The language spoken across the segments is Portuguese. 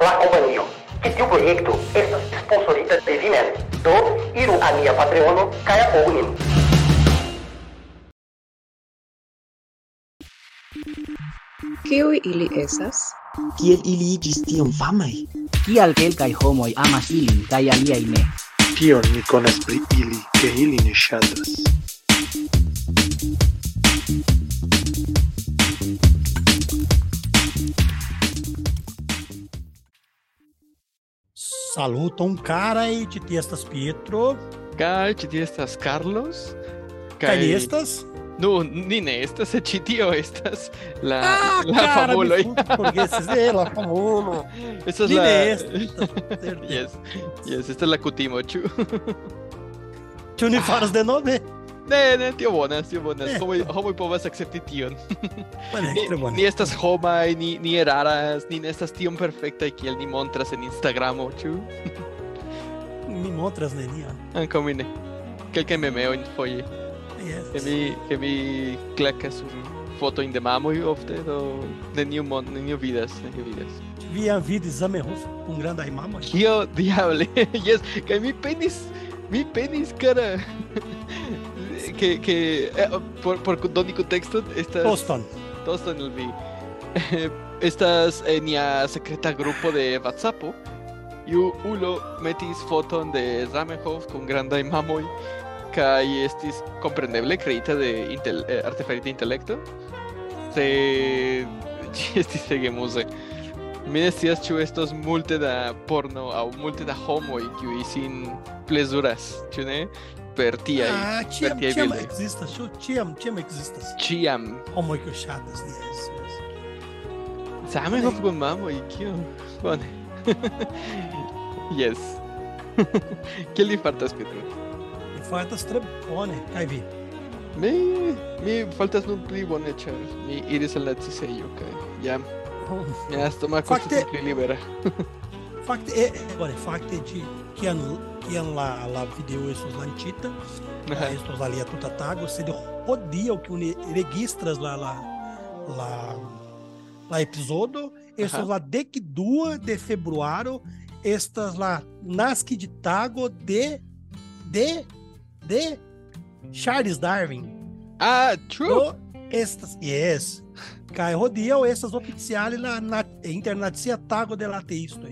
la kompanio. Que tiu projekto estas sponsorita de vi mem. Do iru a mia Patreono kaj apogu nin. Kiuj ili estas? Kiel ili iĝis tiom famaj? Kial kelkaj homoj amas ilin kaj aliaj ne? Tion mi konas pri ili, ke ili ne ŝatas. Saluton carai ĉi tie estas Pietro Kaj ĉi tie estas Carlos. kaj li estas Nu, ni ne estas, sed ĉi tio estas la, Ah, la cara, famuloj. mi forgesis eh, la famulo. Esta es Li la... ne estas. certe. yes, yes, esta es la kutimo, ĉu? Ĉu ni faras denove? Ne, ne, tio bonas, tio bonas. Eh. Homoj, homoj povas akcepti tion. Bone, Ni, tre bone. ni estas homaj, ni, ni eraras, ni ne estas tiom perfektaj kiel ni montras en Instagramo, ĉu? Mi montras nenion. Ankaŭ mi ne. Kelkaj memeojn foje. Yes. Que mi, que mi klakas sur fotojn de mamoj ofte, do neniu, mon, neniu vidas, neniu vidas. Vi jam vidis Zamenhof kun grandaj mamoj? Kio diable? yes, kaj mi penis, mi penis, cara. Que, que, eh, por, por doni contexto, estas... Poston. Toston el vi. Estas en nia secreta grupo de WhatsApp. Y ulo metis foton de Zamenhof con grandaj mamoj kaj estis kompreneble kreita de intel, eh, artefarita intelekto. Se ĝi estis ege muze. Mi ne scias ĉu estos multe da porno aŭ multe da homoj kiuj sin plezuras, ĉu ne? Per tiaj, Ah, per tiaj ĉiam bildoj. ekzistas, ĉu ĉiam, ĉiam ekzistas Ĉiam. homoj kiuj ŝatas, yes. Zamenhof con mamoj, kio? Bone. yes. Kiel li fartas, Petro? Mi fartas tre bone, kaj vi? Mi, mi faltas nun pli bone, ĉar mi iris al la cisejo kaj jam Mia stomako Fakte- estas pli libera. Fakte, eh, eh, bone, fakte ĝi kiam kiam la la video estos lancita, Aha. estos alia tuta tago, sed hodiaŭ kiu ni registras la la la la epizodo, estos la dek dua de februaro, estas la nasci de tago de de de Charles Darwin. Ah, true. Do estas yes. Kaj hodiaŭ estas oficiale la na, internacia tago de la ateisto.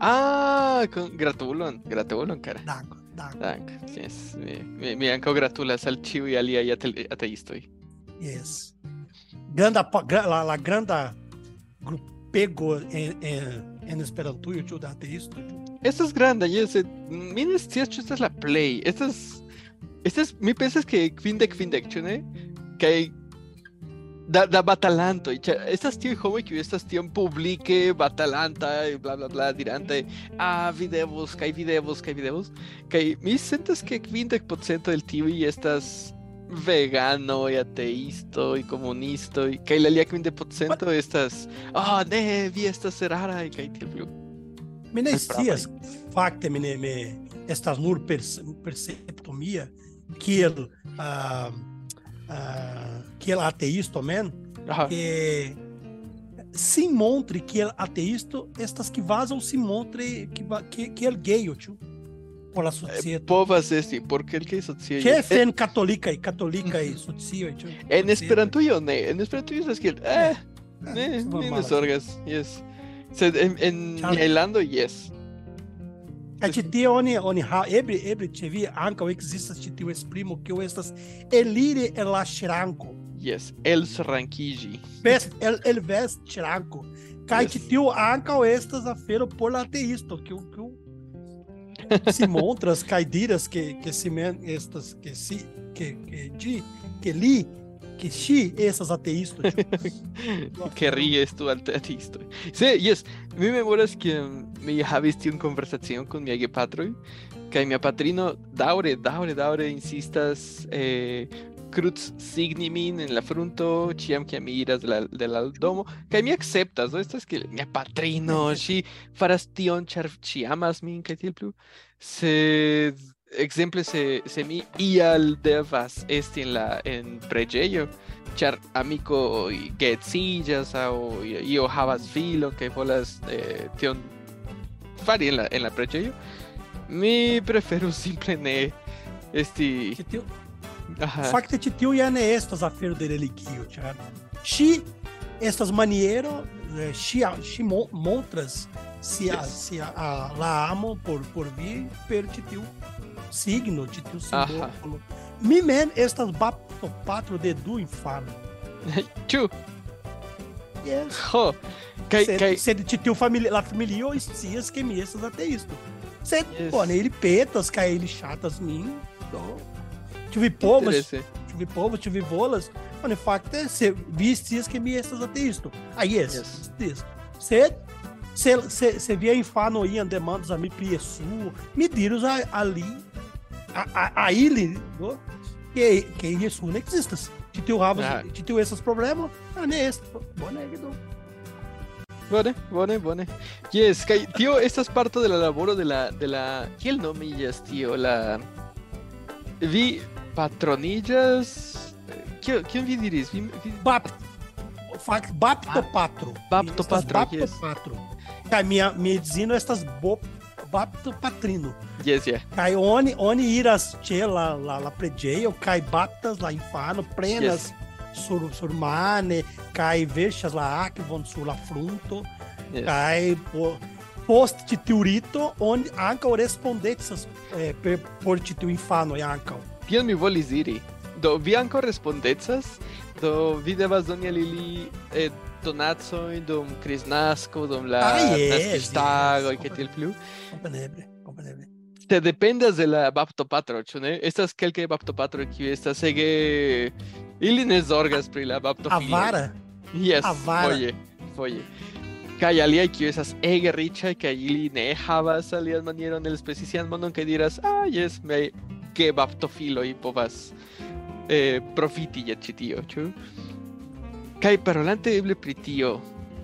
Ah, con... gratulon, gratulon, cara. Dago, dago. Dank. Yes. Mi, mi, mi ankaŭ gratulas al ĉiuj aliaj ate- ateistoj. Yes. Granda, pa- gra- la, la granda grupego en, en, en Esperantujo, ĉu de ateisto. Estas granda, sed Mi ne scias ĉu estas la plej. Estas estas mi pensas que kvindek kvindek, ĉu ne? Kaj da, da batalantoj, ĉar estas tiuj homoj kiuj estas tiom publike batalantaj, bla bla bla, dirante, ah, vi devus, kaj vi devus, kaj vi devus. Kaj mi sentas que kvindek procento el tiuj estas veganoj, ateistoj, komunistoj, kaj la alia kvindek procento estas, ah, ne, vi estas eraraj, kaj tiel plu. Mi ne Es prava. scias, fakte mi ne me estas nur perce, percepto mia, kiel uh, uh, kiel ateisto men, Aha. que se montre kiel ateisto estas que vazam se montre que, va- que, kiel gejo, ĉu? Por la societo. Povas esti, por kelkaj socioj. Ĉefe en katolikaj, katolikaj socioj, ĉu? En Esperantujo ne, en Esperantujo estas kiel, eh, ne, es ne ne zorgas, yes. Sed en, en yes. Kaj ĉi tie oni oni ha eble eble ĉe vi ankaŭ ekzistas ĉi tiu esprimo kiu estas eliri en la ŝranko. Yes, el rankiĝi. Vest el el vest ŝranko. Kaj Yes. ĉi tiu ankaŭ estas afero por la ateisto kiu kiu si montras kaj diras que que si men estas que si que que ĝi que li que ŝi estas ateisto. ĉu? que ries tu ateisto. Se, yes, mi memoras que mm, mi havis tiun conversacion con mia gepatroj, kaj mia patrino daŭre, daŭre, daŭre insistas eh, cruz signi min en la frunto ĉiam kiam mi iras de la, de la domo kaj mi akceptas do estas que mia patrino ŝi faras tion ĉar ŝi amas min kaj tiel plu sed ekzemple se se mi ial devas esti en la en preĝejo ĉar amiko geedziĝas aŭ io havas filon kaj volas eh, tion fari en la, en la preĝejo. Mi preferus simple ne esti Ĉi tiu- Fakte ĉi tiu ja ne estas afero de religio, ĉar ŝi estas maniero, eh, ŝi ŝi mo- montras sia Yes. sia a, la amo por por vi per ĉi tiu signo, ĉi tiu simbolo. Mi mem estas baptopatro de du infanoj. ĉu Yes. ho kaj kaj sed ĉi tiu famili la familio scias ke mi estas ateisto. Sed Yes. bone, ili petas kaj ili ŝatas min. Do ĉu vi povas interese. ĉu vi povas, ĉu vi volas? Bone, fakte, se vi scias ke mi estas ateisto. Ah, Yes. yes. Sed se via infano iam demandas a mi pri Jesu, mi dirus a, ali a, a, a ili, do, que, que Jesu ne existas. Ĉi tiu havas, Ah. ĉi tiu estas problemo, ah, ne estas. Bone, do. Bone, bone, bone. Yes, kaj tio estas parto de la laboro de la de la kiel nomiĝas tio la vi patronillas Kio, kion vi diris? Vi, vi... Fakt, baptopatro. Baptopatro, Estas yes. Baptopatro. Mia edzino estas bo, baptopatrino. Yes, yeah. Kaj oni, oni iras ĉe la, la, la preĝejo kaj baptas la infano, prenas sur, sur mane kaj verŝas la akvon sur la frunto Yes. po, post ĉi tiu rito oni ankaŭ respondecas eh, per, por ĉi tiu infanoj ankaŭ. Tion mi volis diri. Do vi ankaŭ respondecas, do vi devas doni al ili eh, donacojn dum Kristnasko, dum la Ah, yes, naskiĝtagoj yes. kaj tiel plu. Kompreneble, kompreneble. Te dependas de la baptopatro, ĉu ne? Estas kelkaj baptopatro kiuj estas ege ili ne zorgas pri la baptofilio. Avara, Yes, Avara. foje, foje. Kaj aliaj kiuj estas ege riĉaj kaj ili ne havas alian manieron el specisian monon kaj diras, ah, jes, me ke baptofiloj povas eh, profiti je ĉi tio, Kaj parolante eble pri tio,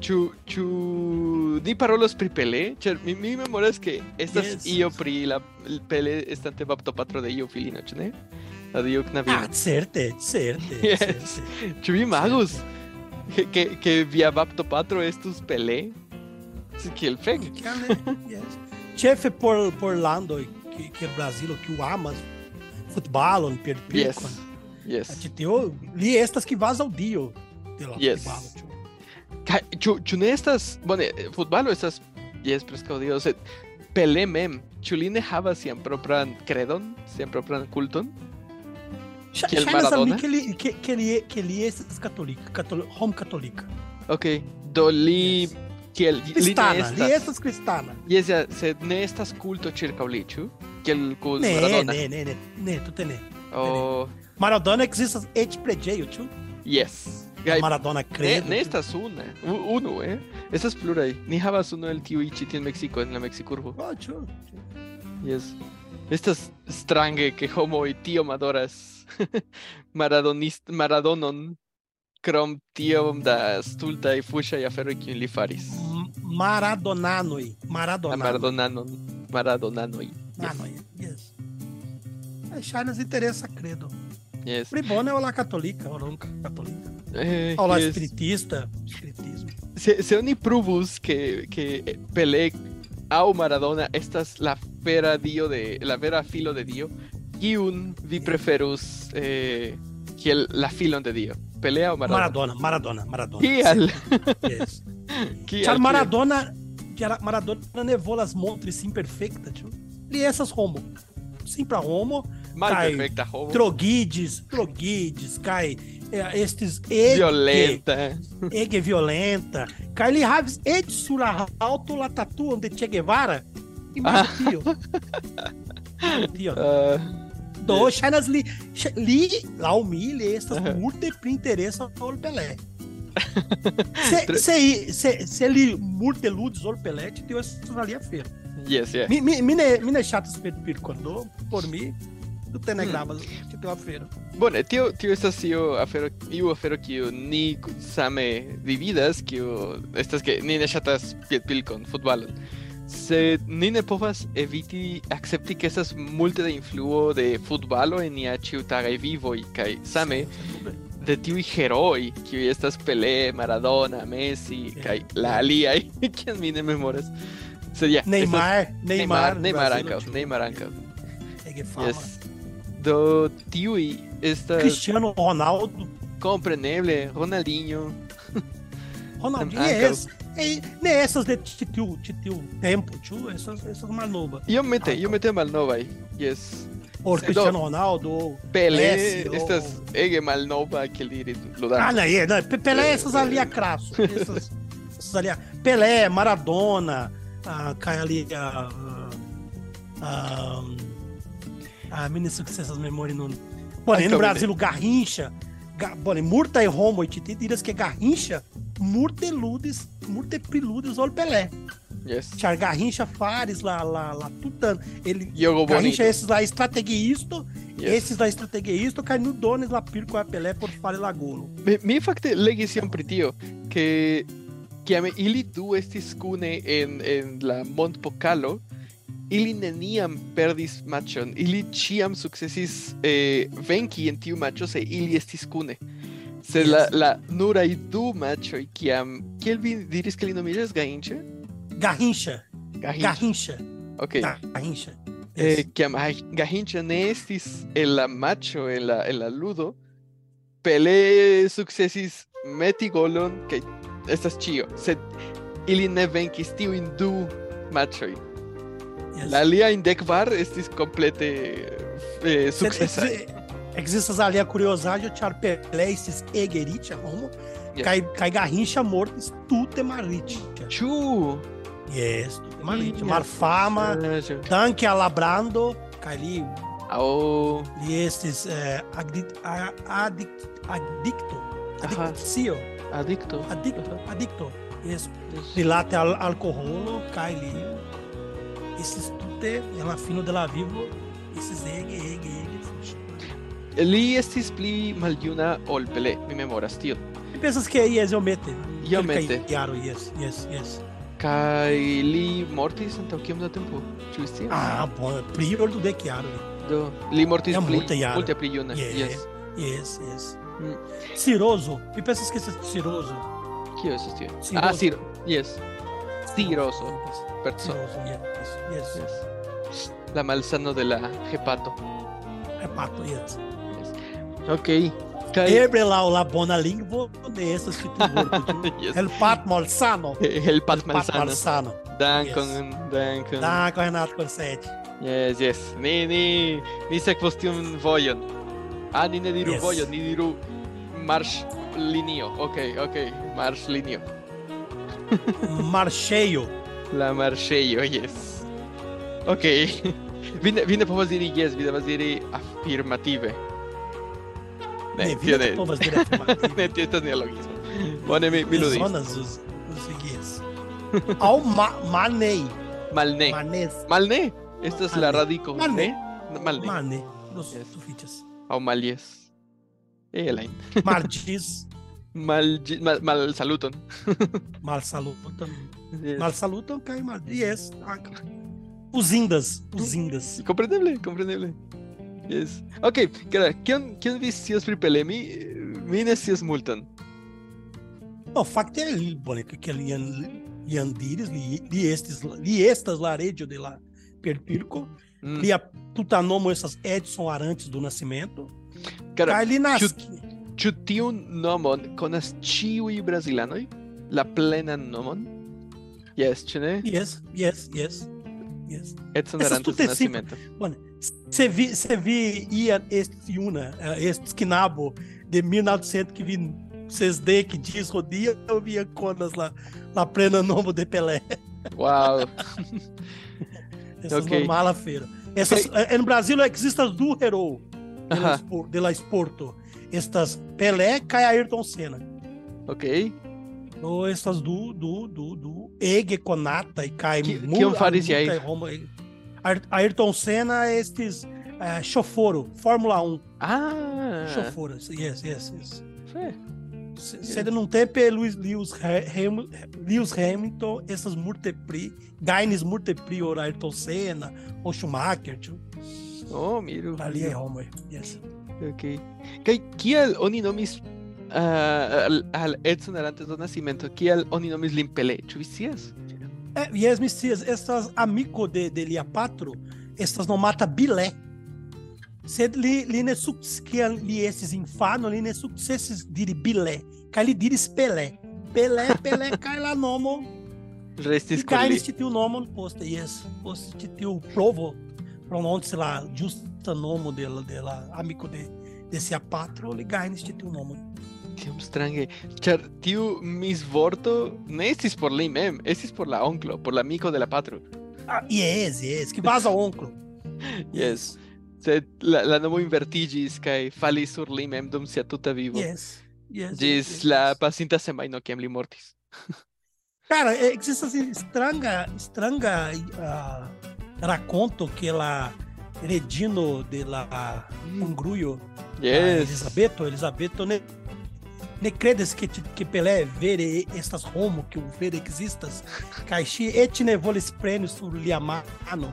ĉu ĉu ni parolos pri Pele? Ĉar mi, mi memoras ke estas Yes. io pri la Pele estante baptopatro de io filino, ĉu ne? La dio knabino. ah, certe, certe, Yes. certe. Ĉu vi imagus que, que, que via baptopatro estus Pelé? Si kiel fek. Yes. Ĉefe por por landoj que que Brazilo que o amas futbalon per Yes. pilkon. Yes. Tio li estas kvazaŭ dio de la Yes. futbalo. ĉu? Kaj ĉu ĉu ne estas bone futbalo estas jes preskaŭ dio sed Pelé mem ĉu li ne havas sian propran kredon, sian propran kulton? Ŝa- Kiel Ŝajnas al mi Maradona? ke li ke que li que li estas katolika, katol hom katolika. Ok, do li Yes. kiel li ne Kristana, li estas estas kristana. Jes, ja, sed ne estas kulto ĉirkaŭ li, ĉu? Kiel kun Ne, Maradona. ne, ne, ne, ne, tute ne. Oh, Maradona ekzistas eĉ preĝejo, ĉu? yes. Kaj Maradona Ne, kredo. ne ĉu? estas una, u- unu, eh? Estas pluraj. Ni havas unu el tiuj ĉi tie en Meksiko, en la Meksikurbo. Oh, ĉu? Yes. Estas strange ke homoj tiom adoras Maradonist Maradonon krom tiom da stultaj fuŝaj aferoj kiujn li faris. M- Maradonanoj, La Maradonanoj. Maradonanon, Maradonanoj. Maradonanoj, yes. Eh, Ŝajnas interesa kredo. Yes. Pri bone aŭ la katolika, aŭ la katolika. Eh, Aŭ la yes. spiritista, spiritismo. Se, se oni pruvus que, que Pelé au Maradona estas la vera dio de la vera filo de dio, kiun vi preferus eh, kiel la filon de dio? Pelé au Maradona? Maradona, Maradona, Maradona. Kial? Yes. Kial? Ĉar Kial? Maradona, Maradona ne volas montri sin perfekta, ĉu? Li estas homo. Simpla homo, Malperfekta homo. drogides, drogides, kaj eh, estis ege, Violenta. ege violenta. Kaj li havis eĉ sur la haŭto la tatuon de Che Guevara. Imagu tio. Imagu tio. Ah, Do li, ŝa- li, laŭ mi, li estas Aha. multe pli interesa ol Pelé. Se, li multe ludis ol Pelé, ĉi tio estas alia afero. yes, yeah. Mi, mi, mi, ne, mi ne ŝatas per pilkon, do por mi tute ne Hmm. gravas ĉi tiu afero. Bone, tio, tio estas io afero, iu afero kiu ni ku- same dividas, kiu estas ke ni ne ŝatas piedpilkon, futbalon. Sed ni ne povas eviti akcepti ke estas multe de influo de futbalo en nia ĉiutagaj vivoj kaj same de tiuj heroj kiuj estas Pelé, Maradona, Messi Sí. kaj la aliaj, kiam mi ne memoras. So, yeah, Neymar, estas- Neymar, Neymar, Neymar Brasil, ankaŭ, tio. Neymar ankaŭ. Ege fama. Yes. Do tiuj estas Cristiano Ronaldo, kompreneble Ronaldinho. Ronaldinho, Ankaŭ. yes. E, ne essas de titiu, titiu tempo, tio, essas, essas mais novas. Iomete, Ankaŭ. iomete malnovaj. Yes. Por Se Cristiano Ronaldo, ou Pelé Messi, estas ou- ege malnova kiel diri Ah, ludado. não, é, não, Pe- Pelé, essas ali é crasso. Essas, essas ali, é- Pelé, Maradona, ah, cai ali a. a. a menina que essas memórias não. Porém, Ai, no que Brasil, Garrincha, Ga- porém, Murta e Romo, e Titi, diras que Garrincha, Murteludes, Murtepiludes, olha Pelé. Yes. Tinha Garrincha, Fares, lá, lá, lá, tutano. Ele. Jogo bonito. Garrincha, esses lá, estrateguisto, Yes. esses lá, estrateguisto, cai no Dones, lá, Pirco, a Pelé, por Fare Laguno. Mi, legis iom pri tio, ke kiam ili du estis kune en, en la mondpokalo, ili neniam perdis matchon, ili ĉiam sukcesis eh, venki en tiu matcho se ili estis kune. Se la, Yes. la nuraj du matchoj kiam kiel vi diris ke li nomiĝas Gainche? Garrincha, Gahincha. Garrincha, Ok. Garrincha. Eh, kiam Ga- Gahincha ne estis en la matcho en la, en la ludo, Pelé sukcesis meti golon kaj estas ĉio, sed ili ne venkis tiujn du matchoj. Yes. La alia indekvar estis komplete eh, sukcesaj. exi- Existas ali a curiosidade, o Char Pelé, esses Egerite, Romo, Yes. cai, cai Garrincha morto, tudo é. Ĉu? Yes, tudo é Marite. Yes. Marfama, Saĝo. Tanque Alabrando, cai ali, Aŭ e esses é, adicto, adicto, adicto, isso. Dilate al ali, esses tute la fino de la vivo esses ege ege ege fuŝe li estis pli maljuna ol Pelé mi memoras tion. Mi pensas ke mete? iomete. Iomete. Jaro jes jes jes Kai li mortis antaŭ kiom da tempo? Ĉu vi scias? Ah bone pli ol dudek jaroj. Do li mortis pli multe pli juna. Jes. yes, jes. Mm. Ciroso, mi pensas que é Ciroso. Que é isso, tio? Ah, Ciro. Yes. Ciroso. Perso. Ciroso, yes, yes. Yes. La malsano de la hepato. Hepato, yes. Ok. Ebre lá o la bona lingvo de vorto. Yes. El pat malsano. el pat malsano. malsano. Dankon, dankon. Dá com Renato Corsetti. Yes, yes. Ni ni ni sekvos tiun vojon. Ah, ni ne diru Yes. vojon, ni diru marŝ linio. Ok, ok. Marŝ linio. Marcheio. La marŝejo, yes. Ok. vi, ne, vi ne povas diri yes, vi devas diri afirmative. Ne, Ne, tio vida ne. de povas direto. ne, tio estas neologismo. Bone, mi, mi ludis. Zonas os os guias. Ao ma, manei. Malne. Manes. Malne. Estas la Malne. radico. Malne. Ne? Malne. Mane. Dos Yes. sufiches. Aŭ malies. Elain. Margis. Mal, mal, mal saluton. Mal salutam. Yes. Mal salutam, cai mal. Yes. Os indas. Os indas. Compreneble, compreneble. Yes. Ok, cara, kion kion vi scias pri Pelé? Mi ne scias multan. O facto é ali, bone, que que ali ian diris, li, li estes, li estas laredio de la Perpirco, Mm. li a Tutanomo essas Edson Arantes do Nascimento, Cara, ali nas... ĉu tiun nomon konas ĉiuj brazilanoj? La plenan nomon? Yes, ĉu ne? Yes, yes, yes, yes. Edson Arantes é do Nascimento. Se vi, se vi ia este una, eh, este esquinabo de 1900 que vi CSD que diz rodia, eu via conas lá, lá plena nome de Pelé. Uau. Essas Ok. normal a feira. Essas, eh, no Brasil existe as do Hero de la. Spor- de la Sporto. Estas Pelé cai Ayrton Senna. Ok. Ou essas do do do do Ege Konata e cai Que- que faris Muta aí? e Roma. Ayrton Senna estes eh, choforo, Fórmula 1, Ah. choforo. Yes, yes, yes. Se ele não tem pe Lewis, Lewis, Ham- Lewis Hamilton, essas multipli, Gaines multipli, ou Ayrton Senna, ou Schumacher, tio. Oh, miru. ali é Roma. Yes. Ok. Kaj kial oni nomis ah, al, al Edson Arantes do Nascimento? Kial oni nomis lin Pelé? Ĉu vi scias? Eh, yes, Messias, estas amico de, de lia patro, estas nomata bilé. Sed li, li ne sukcian li estis infano, li ne sukcesis diri bilé, kaj li diris Pelé. Pelé, Pelé, kaj la nomo, Restis con li. ĉi tiu nomon poste, yes, post ĉi tiu provo, prononci la ĝusta nomo de la, de la amiko de, de sia patro, li gajnis ĉi tiu nomon. Tiom strange. Ĉar tiu misvorto ne estis por li mem, estis por la onklo, por la amiko de la patro. Ah, yes, yes, que vaza onklo. Yes. Sed la, la nomo invertigis kaj falis sur li mem dum sia tuta vivo. Yes, yes. Ĝis yes, la yes. pasinta semajno kiam li mortis. Cara, existe assim, estranga, estranga ah, racconto que la Redino de la Hungrujo, a Yes. Elisabeto, Elisabeto ne, ne credes que, que Pelé vere estas homo que o vere existas, kai ŝi eĉ ne volis preni sur lia mano.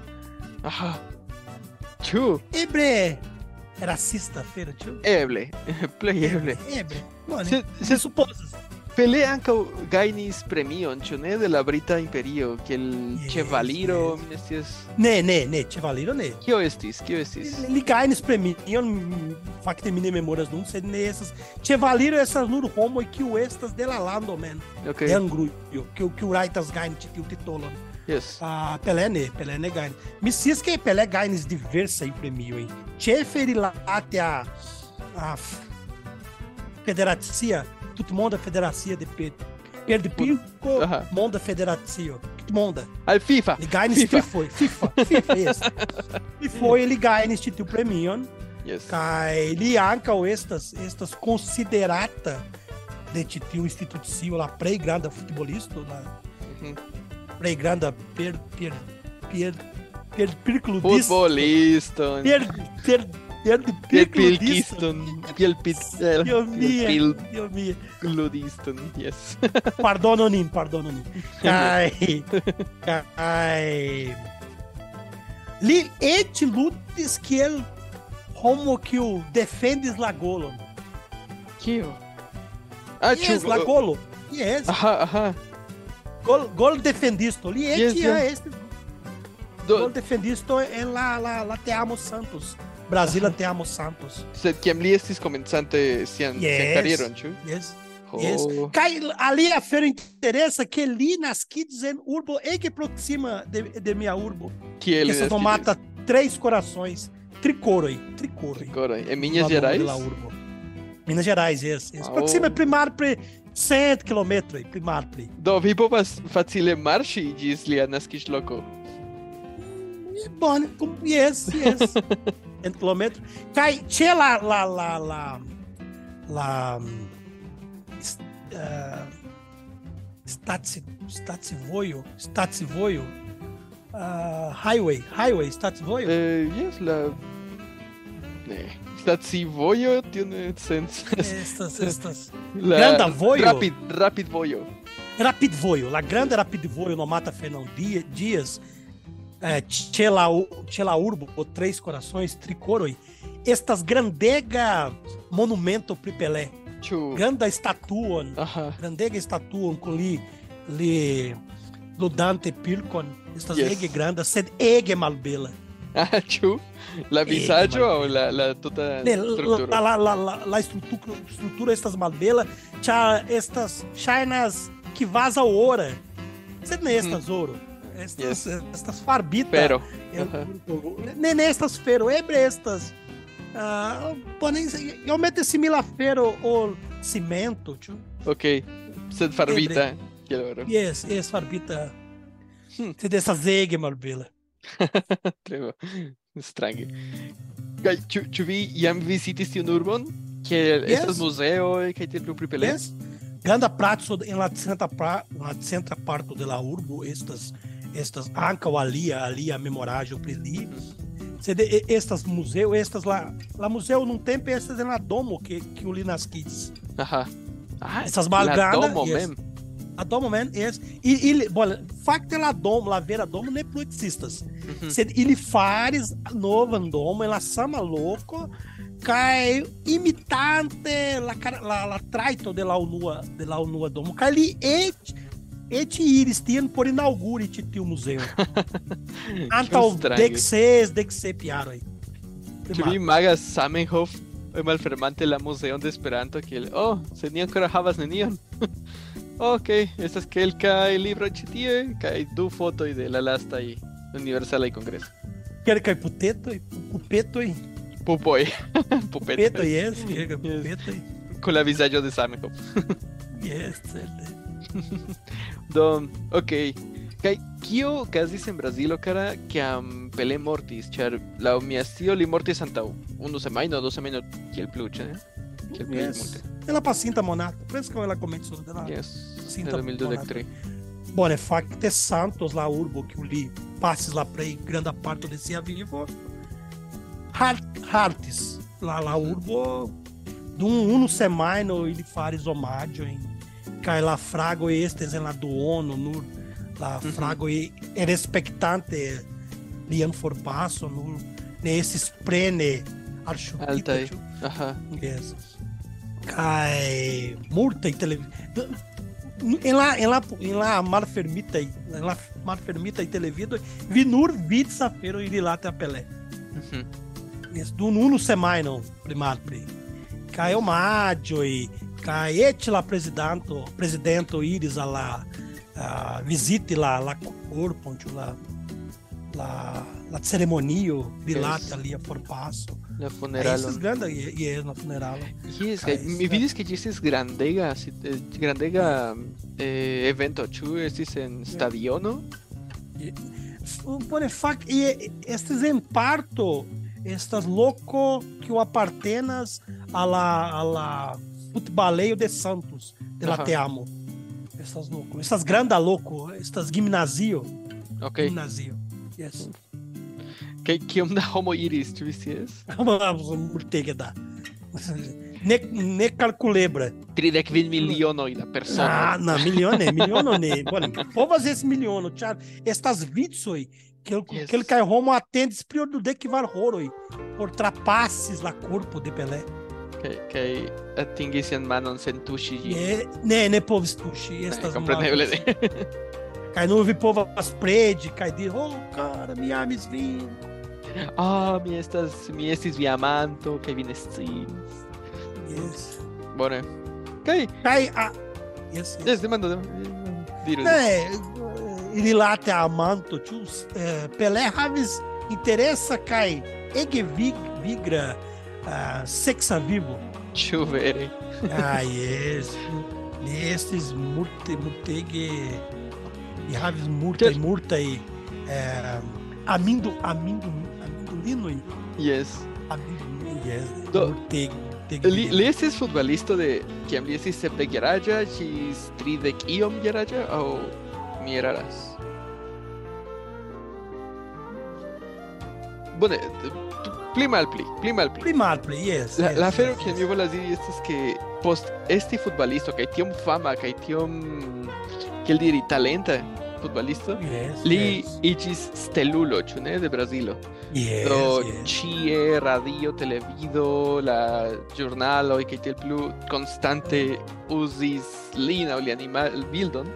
Ĉu? Ebre rasista, fera, ĉu? Eble. Plej eble. Ebre. Sed, mi sed supozas. Pelé ankaŭ gajnis premion, ĉu ne, de la Brita Imperio, kiel Yes, ĉevaliro, yes. mi ne scias. Ne, ne, ne, Ĉevaliro ne. Kio estis? Kio estis? Li gajnis premion, fakte mi ne memoras nun, sed ne estas Ĉevaliro estas nur homoj kiu estas de la lando men, Ok. de Hungrujo, kiu kiu rajtas gajni ĉi tiu titolon. Yes. Ah, Pelé ne, Pelé ne gajnis. Mi scias ke Pelé gajnis diversaj premioj. Ĉefe rilate a a f- federacia, tutmonda federacia de pe per de pico Aha. monda federacio. Tutmonda. Al FIFA. Li gajnis FIFA. FIFA, FIFA, FIFA, yes. E foi li gajnis ĉi tiu premion. Yes. Kai li ankaŭ estas estas konsiderata de ĉi tiu institucio la plej granda futbolisto, la Mhm. plej granda per per per per percludisto. Futboliston. Per per per Piel pilkiston. Piel pit. Dio mio, Piel Dio mio. piludiston. Yes. Pardono nin, pardono nin. Kai kai li et lutis kiel homo kiu defendis la golon. Kio? Ah, Yes, la golo. Yes, Aha, aha. gol, gol defendisto. Li Yes, etia yes. este gol Do, defendisto en la, la, la Te Amo Santos. Brasila Te Amo Santos. sed kiam li estis komencante sian, sian Yes. karieron, ĉu? Yes. Yes. Oh. Kai ali afero interessa que li naskides en urbo ege proxima de, de mia urbo. Kiel que essa naskiĝis? mata três corações. Tricoroi. Tricoroi. En no Minas Gerais? la urbo. Minas Gerais, yes. yes. Ah, Proxima oh. primar pre 100 km, primar pre. Do, vi povas facile marŝi ĝis lia naskiĝloko. Bom, com- yes, yes. 100 km. Kai che la la la la la s- uh, Staci Stacivoio, Stacivoio. Uh, highway, highway, Stacivoio. Eh, yes, la... Ne. Stacivojo tio ne sens. Estas, estas. La... Granda vojo? Rapid, rapid vojo. Rapid Voio, la grande Rapid Voio no Mata Fernão Dia- Dias, é, Chela, Chela Urbo, o Três Corações, Tricoroi, estas grandega monumento pri Pelé, Ĉu... granda estatuon, Aha. grandega estatuon com li, li ludante pilkon, estas Yes. ege granda, sed ege malbela. Ah, ĉu? La malbela. aŭ la, la tuta Ne, strukturo? La, la, la, la, estrutura, estrutura estas malbela, ĉar estas ŝajnas que vaza ora. Sed ne estas oro. Estas, estas farbita. Pero. Ne, ne estas fero, ebre estas. Uh, porém, iomete simila fero ol cimento, ĉu? Ok. Sed farvita. Kiel oro. Yes, yes, farbita. Hmm. Sed estas ege malbela. Tre strange. Kaj ĉu ĉu vi jam vizitis tiun urbon? Kiel Yes. estas muzeoj kaj tiel plu pri Pelé? Yes? Granda prazo en la centra, pra, la centra parto de la urbo estas estas ankaŭ alia alia memoraĵo pri li. Sed e- estas museo, estas la la museo num tempo estas en la domo que que o li naskiĝis. Aha. Ah, Essas la malgranda, domo yes. mem. A domo man es e ele, bom, facto la domo, la vera domo ne plu existas. Mhm. Sed ili faris novan domo en la sama loko kaj imitante la la la trajto de la unua de la unua domo kaj li eĉ eti iris tien por inauguri ti tiu museo. Antaŭ strange. dek ses, dek sep jaroj. Ĉu vi imagas Zamenhof malfermante la muzeon de Esperanto kiel oh, se ni ankoraŭ havas nenion. ok, estas kelkaj libroj ĉi tie kaj du fotoj de la lastaj universalaj kongreso. Kelkaj putetoj, pupetoj, Pupoj. Pupetoj. pupetoj, jes, kelkaj Yes. pupetoj. Con la vizaĝo de Zamenhof. Jes, certe. Do, ok. Kaj kio okazis en Brazilo, kara, kiam Pelé mortis? Ĉar laŭ mia scio li mortis antaŭ unu semajno, du semajno kiel plu, ĉe ne? Kiel plej Yes. multe. Ela pasinta monata, preskaŭ ela komenco de la Yes. Tá 2023. Bone, fakte Santos la urbo kiu li pasis la plej granda parto de sia vivo hartis la la urbo dum unu semajno ili faris omaĝojn kaj la fragoj estis en la duono nur la Mhm. fragoj respektante lian forpason nur ne estis plene alŝutita Altaj. ĉu? Aha. Yes. Kai multa tele em lá em lá em lá malfermita em lá malfermita e televido vi nur vid safero ir lá até a Pelé. Mhm. Yes, do nuno semaino primar pri. Kai o maggio e kai et la presidente presidente iris a lá a visite lá lá corpo lá lá la ceremonio rilate ali a forpasso. La Aí funeralo. esses grandes e e na funeral. Yes, Kaj mi vidis ke ĝi estis grandega, sit- eh, grandega eh, evento, ĉu estis en stadiono? Por fact, e estes em parto, estas loco que o apartenas a la, a la futebaleio de Santos, de la Ajá. Teamo. Estas loco, estas granda loco, estas gimnasio, Ok. gimnasio. Yes. Kaj kiom da homo iris, ĉu vi scias? Murtega da. Ne, ne calculebra. Tridek kvin milionoj da Ah, personoj. na, milione, milione ne. Bone, povas esse miliono, ĉar estas vicoj que Yes. que ele cai homo atendis prior do que var horoi por trapasses la corpo de Pelé. Kaj kaj atingis sian manon sen tuŝi ĝin. Ne, ne, ne povis tuŝi Eh, estas Kompreneble ne. Kaj nur vi povas predi kaj diri, oh, cara, mi amis vin. Ah, mi estas mi estis via amanto kaj vi ne sciis. Yes. Bone. Kaj Kaj, a... Yes, yes. Yes, demando, demando. Diru. Ne, rilate amanto, ĉu eh, Pelé havis interesa kaj ege vig, vigra uh, sexa vivo. Ĉu vere? Ah, yes. Li estis multe, multege... Li havis multaj, Ĉar- multaj eh, amindo, amindo, amindolinoj. Yes. Amindo, yes. Do- li estis futbalisto de kiam li estis sepdek jaraĝa ĝis tridek iom jaraĝa aŭ mi eraras? Bone, pli malpli, pli malpli. Pli malpli, yes. La, yes, la afero yes, que yes. mi volas diri estas que post esti futbalisto kaj tiom fama kaj tiom kiel diri talenta futbalisto Yes, li yes. iĝis stelulo, ĉu ne, de Brazilo. Yes, Do yes. ĉie radio, televido, la ĵurnaloj kaj tiel plu konstante uzis lin aŭ lian bildon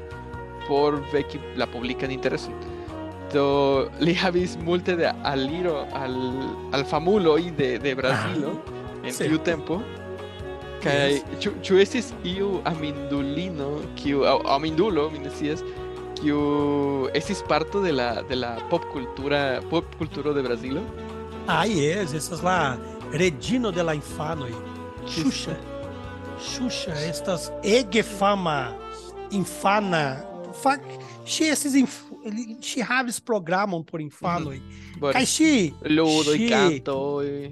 por veki la publikan intereson. Do li havis multe de aliro al, al famuloj de, de Brazilo en sí. tiu tempo. Kaj Yes. ĉu ĉu estis iu amindulino kiu amindulo, mi ne scias, kiu estis parto de la de la popkultura popkulturo de Brazilo? Ah, yes, essas lá, Regino de la Infanoj. Xuxa. Xuxa, estas ege fama infana. Fak, ŝi estis inf... ŝi havis programon por infanoj. Bone. Kaj ŝi Ludo ŝi- y canto.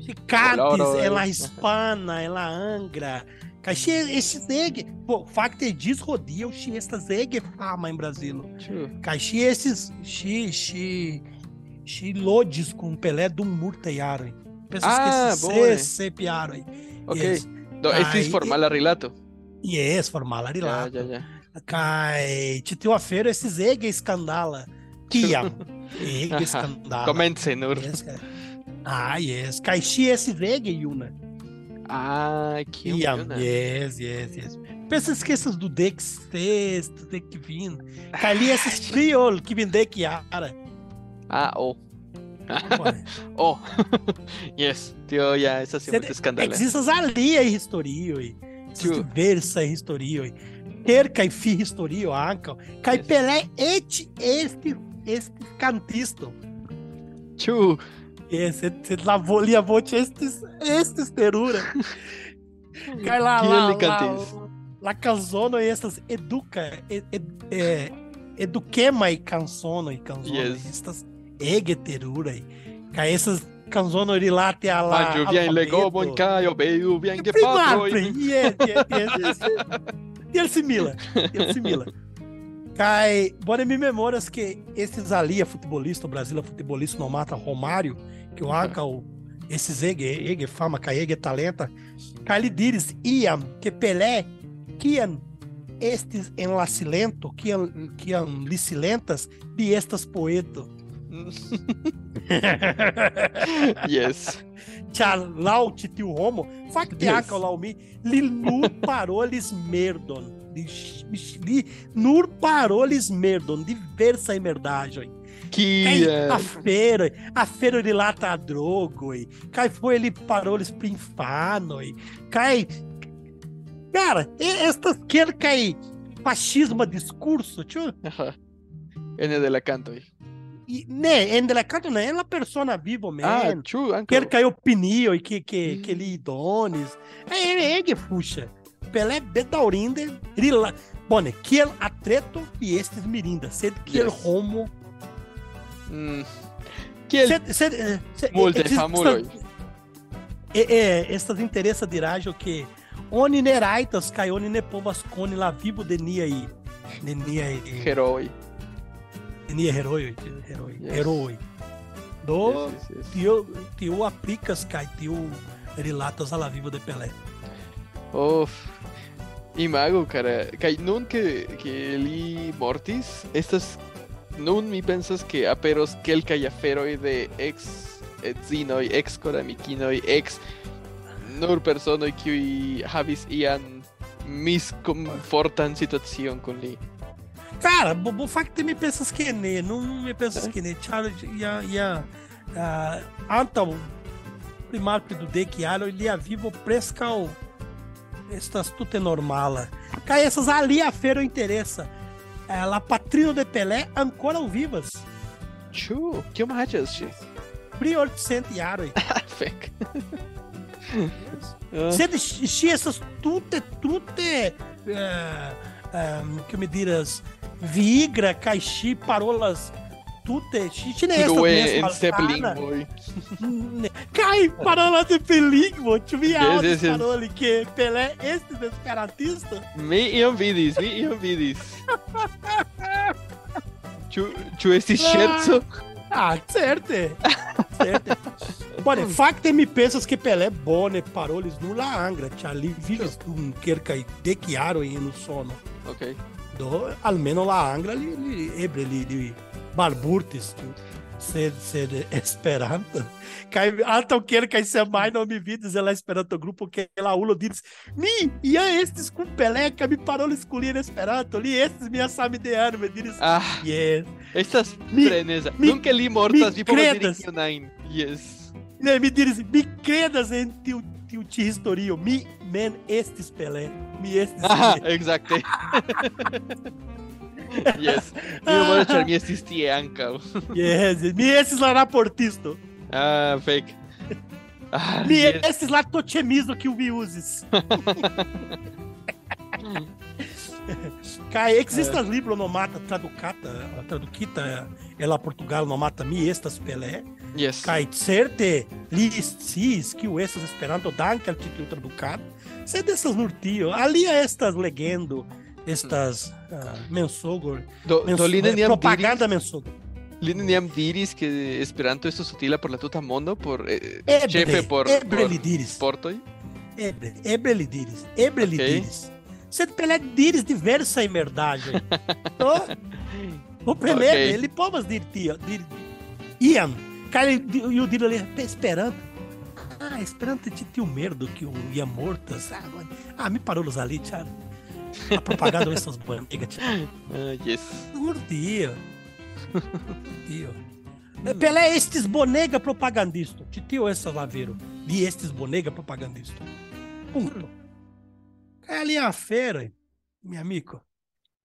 ŝi kantis Koloroj. en la hispana, en la angra. Kaj ŝi estis ege, pô, fakte ĝis hodiaŭ ŝi estas ege fama en Brazilo. Ĉu? Kaj ŝi estis ŝi ŝi kun Pelé dum multaj jaroj. Pensas Ah, que estis bone. ses, sep jaroj. Ok. Yes. Do estis Kaj- formala rilato. Yes, formala Ja, ja, ja. Kaj ĉi tiu afero estis ege skandala. Kiam? Ege skandala. Komence nur. Yes, Ah, yes. Kaj ŝi estis ege juna. Ah, Iam, juna. yes, yes, yes. Pensa esqueças do Deck sexto, Deck vindo. Cali esses friol que vem Deck Yara. Ah, oh. Oh. yes. Tío, ya, esa sí Você- muito escandalosa. Existas ali em historio, e. Tio. Diversa em historio, e fi historio, anca. Cai Yes. Pelé et este, este cantista. Chu. Você lavou ali a voce estes, estes terura. Cai lá, Que lá, lá, elegantes. lá canzono e estas educa, ed, ed, é, eduquema e canzono e canzono. Yes. Estas ege terura. e Cai essas canzono ali lá até a lá. Manjo bien bon caio, veiu bien yes, yes, yes, yes. Ele simila, ele simila. Cai, bora me memórias que esses ali, é futebolista, o Brasil é futebolista, não mata Romário, que o Anca, o, esses Ege, Ege fama, cai Ege talenta, ele diz, iam, que Pelé, quiam estes en la silento, quiam, quiam licilentas, de estas poeto. yes. Tchalau titiu homo, fakte Yes. aka lau mi, li nur parolis merdon. Li, nur parolis merdon, diversa merdagem. Que eh, a feira, a feira de lata drogo, e cai foi ele parolis pinfano, e cai. Cara, e- estas quer cai fascismo discurso, tio. N de la canto. Né, en la né, é la persona vivo, man. Ah, anco. quer cair opinião e que que que ele idones é é que puxa Pelé bedaurinde rila bone kiel atreto e estes mirinda sed kiel Yes. homo Mm. Que el sed sed eh, sed- Multe, estes- famuloi. é é estas interessa dirajo que oni neraitas kai oni ne povas coni la vivo de nia aí de nia aí heroi. ni heroi, heroi, yes. heroi. Do yes, yes, yes. tio tio aplicas kai tio relatas a la vivo de Pelé. Oh, imago, cara, kai nun que que li mortis, estas nun mi pensas que aperos kelkaj aferoj de ex etzinoi ex koramikinoj, ex nur personoj kiuj havis ian miskomfortan situacion kun li. Cara, bo fakte mi pensas que ne, não me pensas É? que ne, Charles ia ia uh, antaŭ primarpe do dekialo ele vivo prescal estas tute normala. Kaj essas ali afero interessa. Eh, La patrino de Pelé ancora vivas. Ĉu? Kiom aĝas ŝi? Pri 800 jaroj. Fek. Ah, Sed ŝi estas tute tute eh, em, que me diras vigra ŝi parolas tute seplingvoj. Cai parola de yes, yes. paroli que Pelé? Mi iom vidis, mi iom vidis. Ĉu ĉu estis ŝerco? Ah, certe. Certe. Bone, fakte mi pensas que Pelé bone parolis nu la angra, ĉar li vivis dum kelkaj dek jaroj en Usono. Ok. Do almeno la angra li, li eble li, li barburtis tiu. Sed, sed Esperanto. Kaj antaŭ kelkaj semajnoj mi vidis en la Esperanto grupo ke la ulo diris: Mi ja estis kun Pelé kaj mi parolis kun li en Esperanto. Li estis mia samideano, mi diris: Ah, Yes. estas Mi- freneza. mi- Nunca li mortas, vi povas diri kion ajn. Yes. Ne, mi diris: Mi kredas en tiu tiu ĉi historio. Mi men estis Pelé. Mi estis. Ah, tie." exacte. yes. Mi memoras ĉar mi estis tie ankaŭ. Yes, mi estis la raportisto. Ah, fek. Ah, Mi yes. estis la que vi uzis. Kai existas libro nomata traducata, traducita ela Portugal nomata mi estas Pelé. Yes. Kai certe li sciis que o estas Esperanto danke al ĉi tiu tradukado. Sed estas nur tio. Alia estas legendo, estas uh, mensogo, Do, mens do eh, propaganda mensogo. li neniam diris que Esperanto estos utila por la tuta mondo por eh, Eble, ĉefe por eble por li diris. Ebre, ebre li diris, ebre li diris. Sed Pelé diris diversa imerdagem. Do, o primeiro, Ok. ele povas dir tio, dir iam, cara, e o dir ali, esperando. Ah, esperando te tio merdo que o ia mortas. Ah, ah, me parou nos ali, tchau. A propaganda dessas bonegas, tio. Ah, yes. Curtia. Curtia. Pelé, estes bonega propagandista. Titio, essas lá viram. Vi estes bonega propagandista. Ponto. É ali a feira, meu amigo.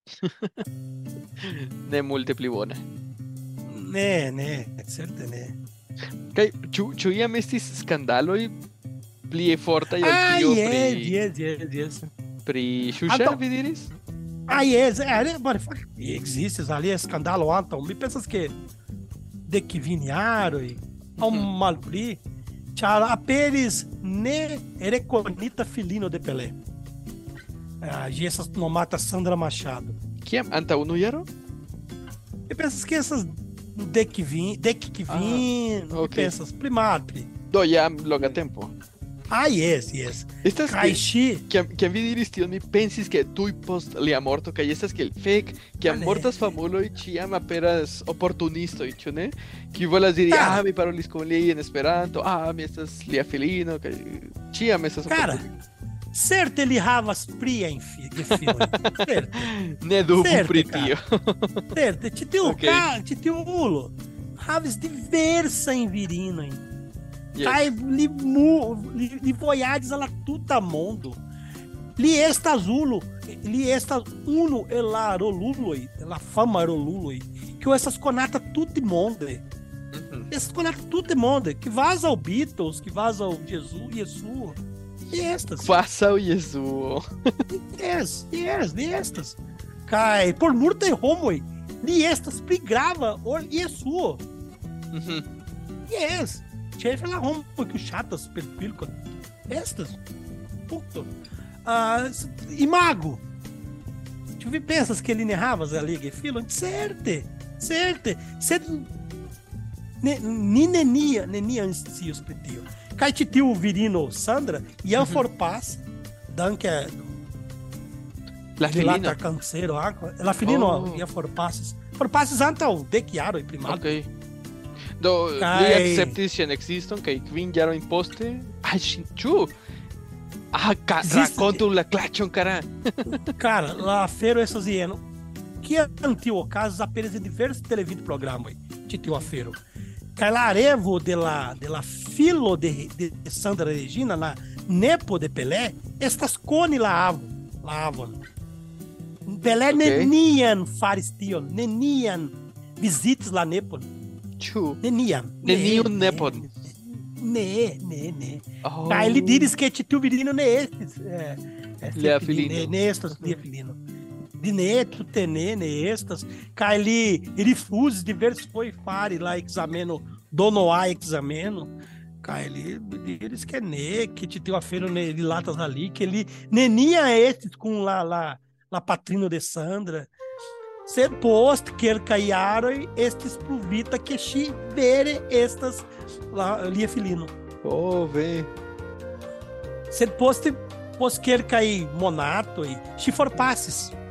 Ne multipli bone. Né, né, certe né. Kaj, ĉu, ĉu iam estis skandaloj pli fortaj ol Ah, tio yes, pri, yes, yes, yes. pri Xuxa, Então- vi diris? Ah, yes, é, né, mano, fuck, existe ali, é escândalo, então, me pensas que de que viniaro e ao Uhum. malpli, tchau, apenas ne ereconita filino de Pelé. Ah, e essas nomata Sandra Machado. Kiam antaŭ nujaro? E pensas que essas de que vim, de que Ah, vim, ok. pensas, primapli. Do jam longa tempo. Ah, yes, yes. Estas que, kiam, kiam vi diris tion, mi pensis ke tuj post lia morto, kaj estas kiel fek, kiam Vale. mortas famuloj ĉiam aperas oportunistoj, ĉu ne? Kiu volas diri, ah, mi parolis kun li en Esperanto, ah, mi estas lia filino, kaj ĉiam estas Cara. Certe ele havas pria em fi, de filme. certe. Ne dubu pri tio. Certe, ti teu Ok. ca, ti teu ulo. Havas diversa em virina, hein? Yes. Cai li, mu, li, li voyades alla tuta mondo. Li estas ulo, li estas uno ela roluloi, ela fama roluloi, que essas conata tutti monde. Mhm. Essas conata tutti monde, que vaza ao Beatles, que vaza ao Jesus, Jesus. Estas. Faça o Jesuo. Yes, yes, estas. Cai, por murta e homoi, li estas prigrava or Jesu. Mhm. Yes. Chefe la homo que chatas per pilco. Estas. Puto. Ah, e mago. Tu vi pensas que ele nerravas ali que filo? Certe. Certe. Certe. Ne, ni nenia, nenia ansios. Cai titio virino Sandra, Ian Forpas, Danke La de lá filina. tá canseiro, água. Ela filino, Oh. Ian Forpas. Forpas antal, de chiaro e primato. Ok. Do li Kaj- akceptis ŝian ekziston kaj kvin jarojn poste. Ah, ŝi ĉu? Ah, Existe- rakontu la klaĉon, kara. Cara, lá feiro essas hieno. Que antio casos apenas em diversos televídeos programas. Titio afeiro. Cailarevo de la, de la filo de, de Sandra Regina, na Nepo de Pelé, estas cone laavam. Laavam. Pelé Ok. nenian faristion, nenian visites la Nepo. Ĉu? Nenian. Neniun Ne, nepon. Ne, ne, ne. Oh. Ah, ele diz que titio virino ne. É, é Lea sempre filino. Ne, nestas, lia filino. De neto, tene, ne estas. Ele fuses diversos foi fare lá exameno, dono a exameno. Cai ele, diz que é ne, que titio a feira ne, de latas ali, que ele nenia estes com lá, lá, lá patrino de Sandra. Ser post que ele caiaro estes provita que chi vere estas lá, lia filino. Oh, ve. Sed poste posquer cai monato e se for passes.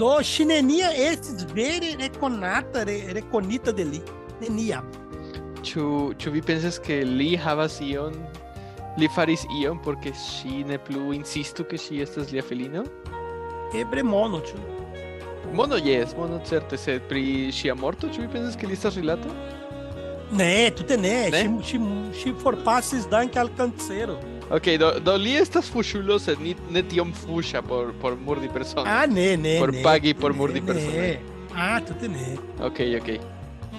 Do chinenia estes vere reconata re, reconita deli. Nenia. Ĉu ĉu vi pensas ke li havas ion li faris ion porque ŝi ne plu insistu ke ŝi estas lia filino? Ebre mono, tio. Mono jes, mono certe, sed pri ŝia morto, ĉu vi pensas ke li estas rilato? Ne, tu ne. Ne? Se, se, se for passes danke al cancero. Ok, do, do li estas fuŝulo, sed ni, ne tiom fuŝa por, por murdi personon. Ah, ne, ne. Por ne, pagi por ne, mordi ne. personae. Ah, tu te ne. Ok, ok.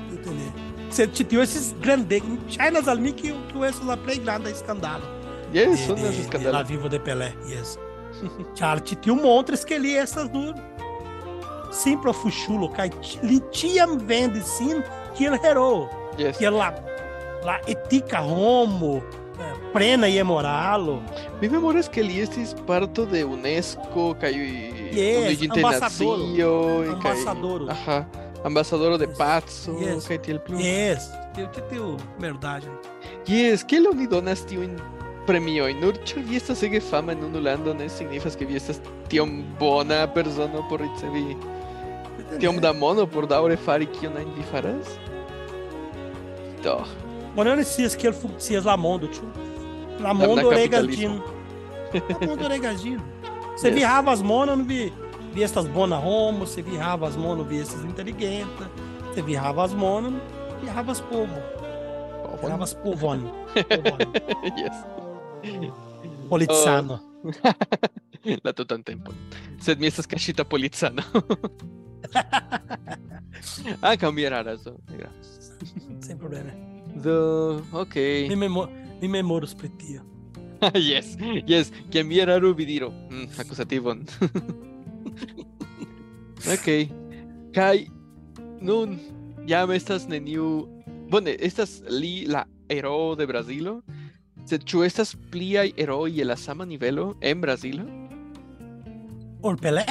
Tu te ne. Se ti tio esses grande, chinas al mi que tu esses la play grande escandalo. Yes, de, de, de La. Viva de Pelé, yes. Char, ti tio montres que li essas do sim pro fuchulo, kai li vende sim que ele hero, Yes. que la la etica homo, eh, prena e moralo. Mi memoras que li estis parto de UNESCO kaj Yes, ambasadoro. Ambasadoro. Aha, ambasadoro de Yes. paco Yes. kaj tiel plu. Yes, tio ti tio verdade. Yes, kiel oni donas tiujn premiojn? Nur ĉar vi estas ege fama en unu lando ne signifas ke vi estas tiom bona persono por ricevi tiom da mono por daŭre fari kion ajn vi faras? Do, Eu necessito que ele funcias la mondo, tio. Na mondo oregadino. La mondo. Você Yes. virava as monas, não vi, vi estas bona homo, você virava as monas, vi esses inteligentes, você virava as monas, virava as povo, virava as povone, yes. politizano. La tutan tempo. Sed mi estas kaŝita policano. Ankaŭ mi eraras do. ne gravas. sem problema. Do, ok. Mi, memo, mi memoros pri tio. yes, yes, que mi eraru vidiro. Mm, acusativon. ok. Kai nun jam estas neniu Bone, estas li la heroo de Brazilo. Sed ĉu estas pliaj herooj je la sama nivelo en Brazilo? Or Pelé?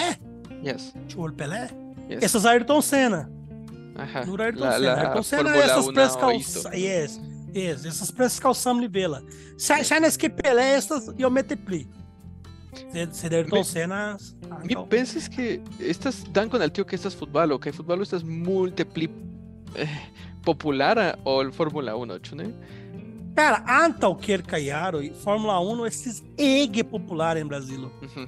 Yes. Ĉu Or Pelé? yes. Essas Ayrton Senna. Aha. Nur Ayrton La- Senna. la Ayrton Senna, Fórmula essas 1 presas o isto. calçam. Yes, yes. Essas presas calçam livela. Shines que Pelé, estas eu metepli. Se, se de Ayrton Mi- Senna. Mi pensas que estas dankon al tio que estas futbalo, kaj futbalo estas multe pli eh, populara ol Fórmula 1, ĉu ne? Cara, antaŭ kelkaj jaroj Fórmula 1 estis ege populara em Brasilo. Mhm.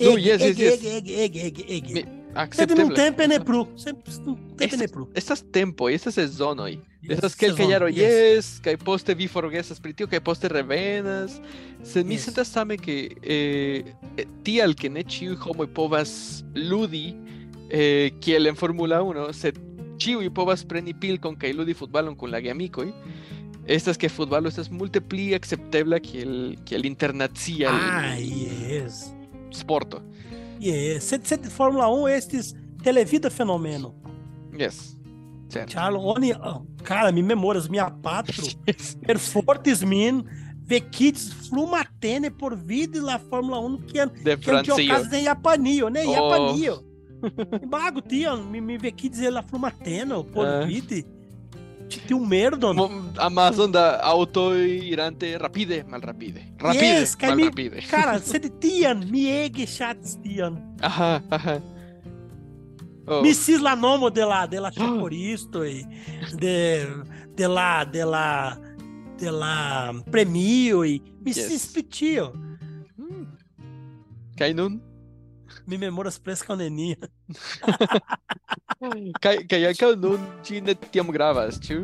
No, Ege, yes, yes, ege, yes. ege, ege, ege, ege. Mi- Sed num Accepteble. Tempo ne plu. Sempre num tempo ne Estas, plu. estas tempo, estas sezonoj, estas Yes, kelkaj sezono, jaroj, yes. yes, kaj poste vi forgesas pri tio, kaj poste revenas. Sed mi Yes. sentas same ke eh, eh, tial ke ne ĉiuj homoj povas ludi eh, kiel en Fórmula 1, sed ĉiuj povas preni pilkon kaj ludi futbalon kun la geamikoj. Estas que futbalo estas multe pli acceptebla kiel kiel internacia Ah, yes. sporto. Yes. Sed, sed Fórmula 1 estis televida fenomeno. Yes. Certo. Charlo, oni, cara, mi memoras, mia patro, per fortis min, vekits flumatene por vidi la Fórmula 1 que De que dia Francio. caso nem Japanio, né? Oh. Japanio. Mago, tia, mi, mi vekits la flumatene por Ah. vidi. Tinha merda. Mo- Amazon da auto irante rapide, mal rapide. Rapide, Yes, mal mi- rapide. Cara, sed tian, mi ege ŝatis tian. Aha, aha. Oh, Mi sis la nomo de la de la ĉaporistoj, de de la de la de la premioj. Mi Yes. sis pri tio. hmm. Kaj nun? Mi memoras preskaŭ nenia. Kaj kaj ankaŭ nun ĝi ne tiom gravas, ĉu?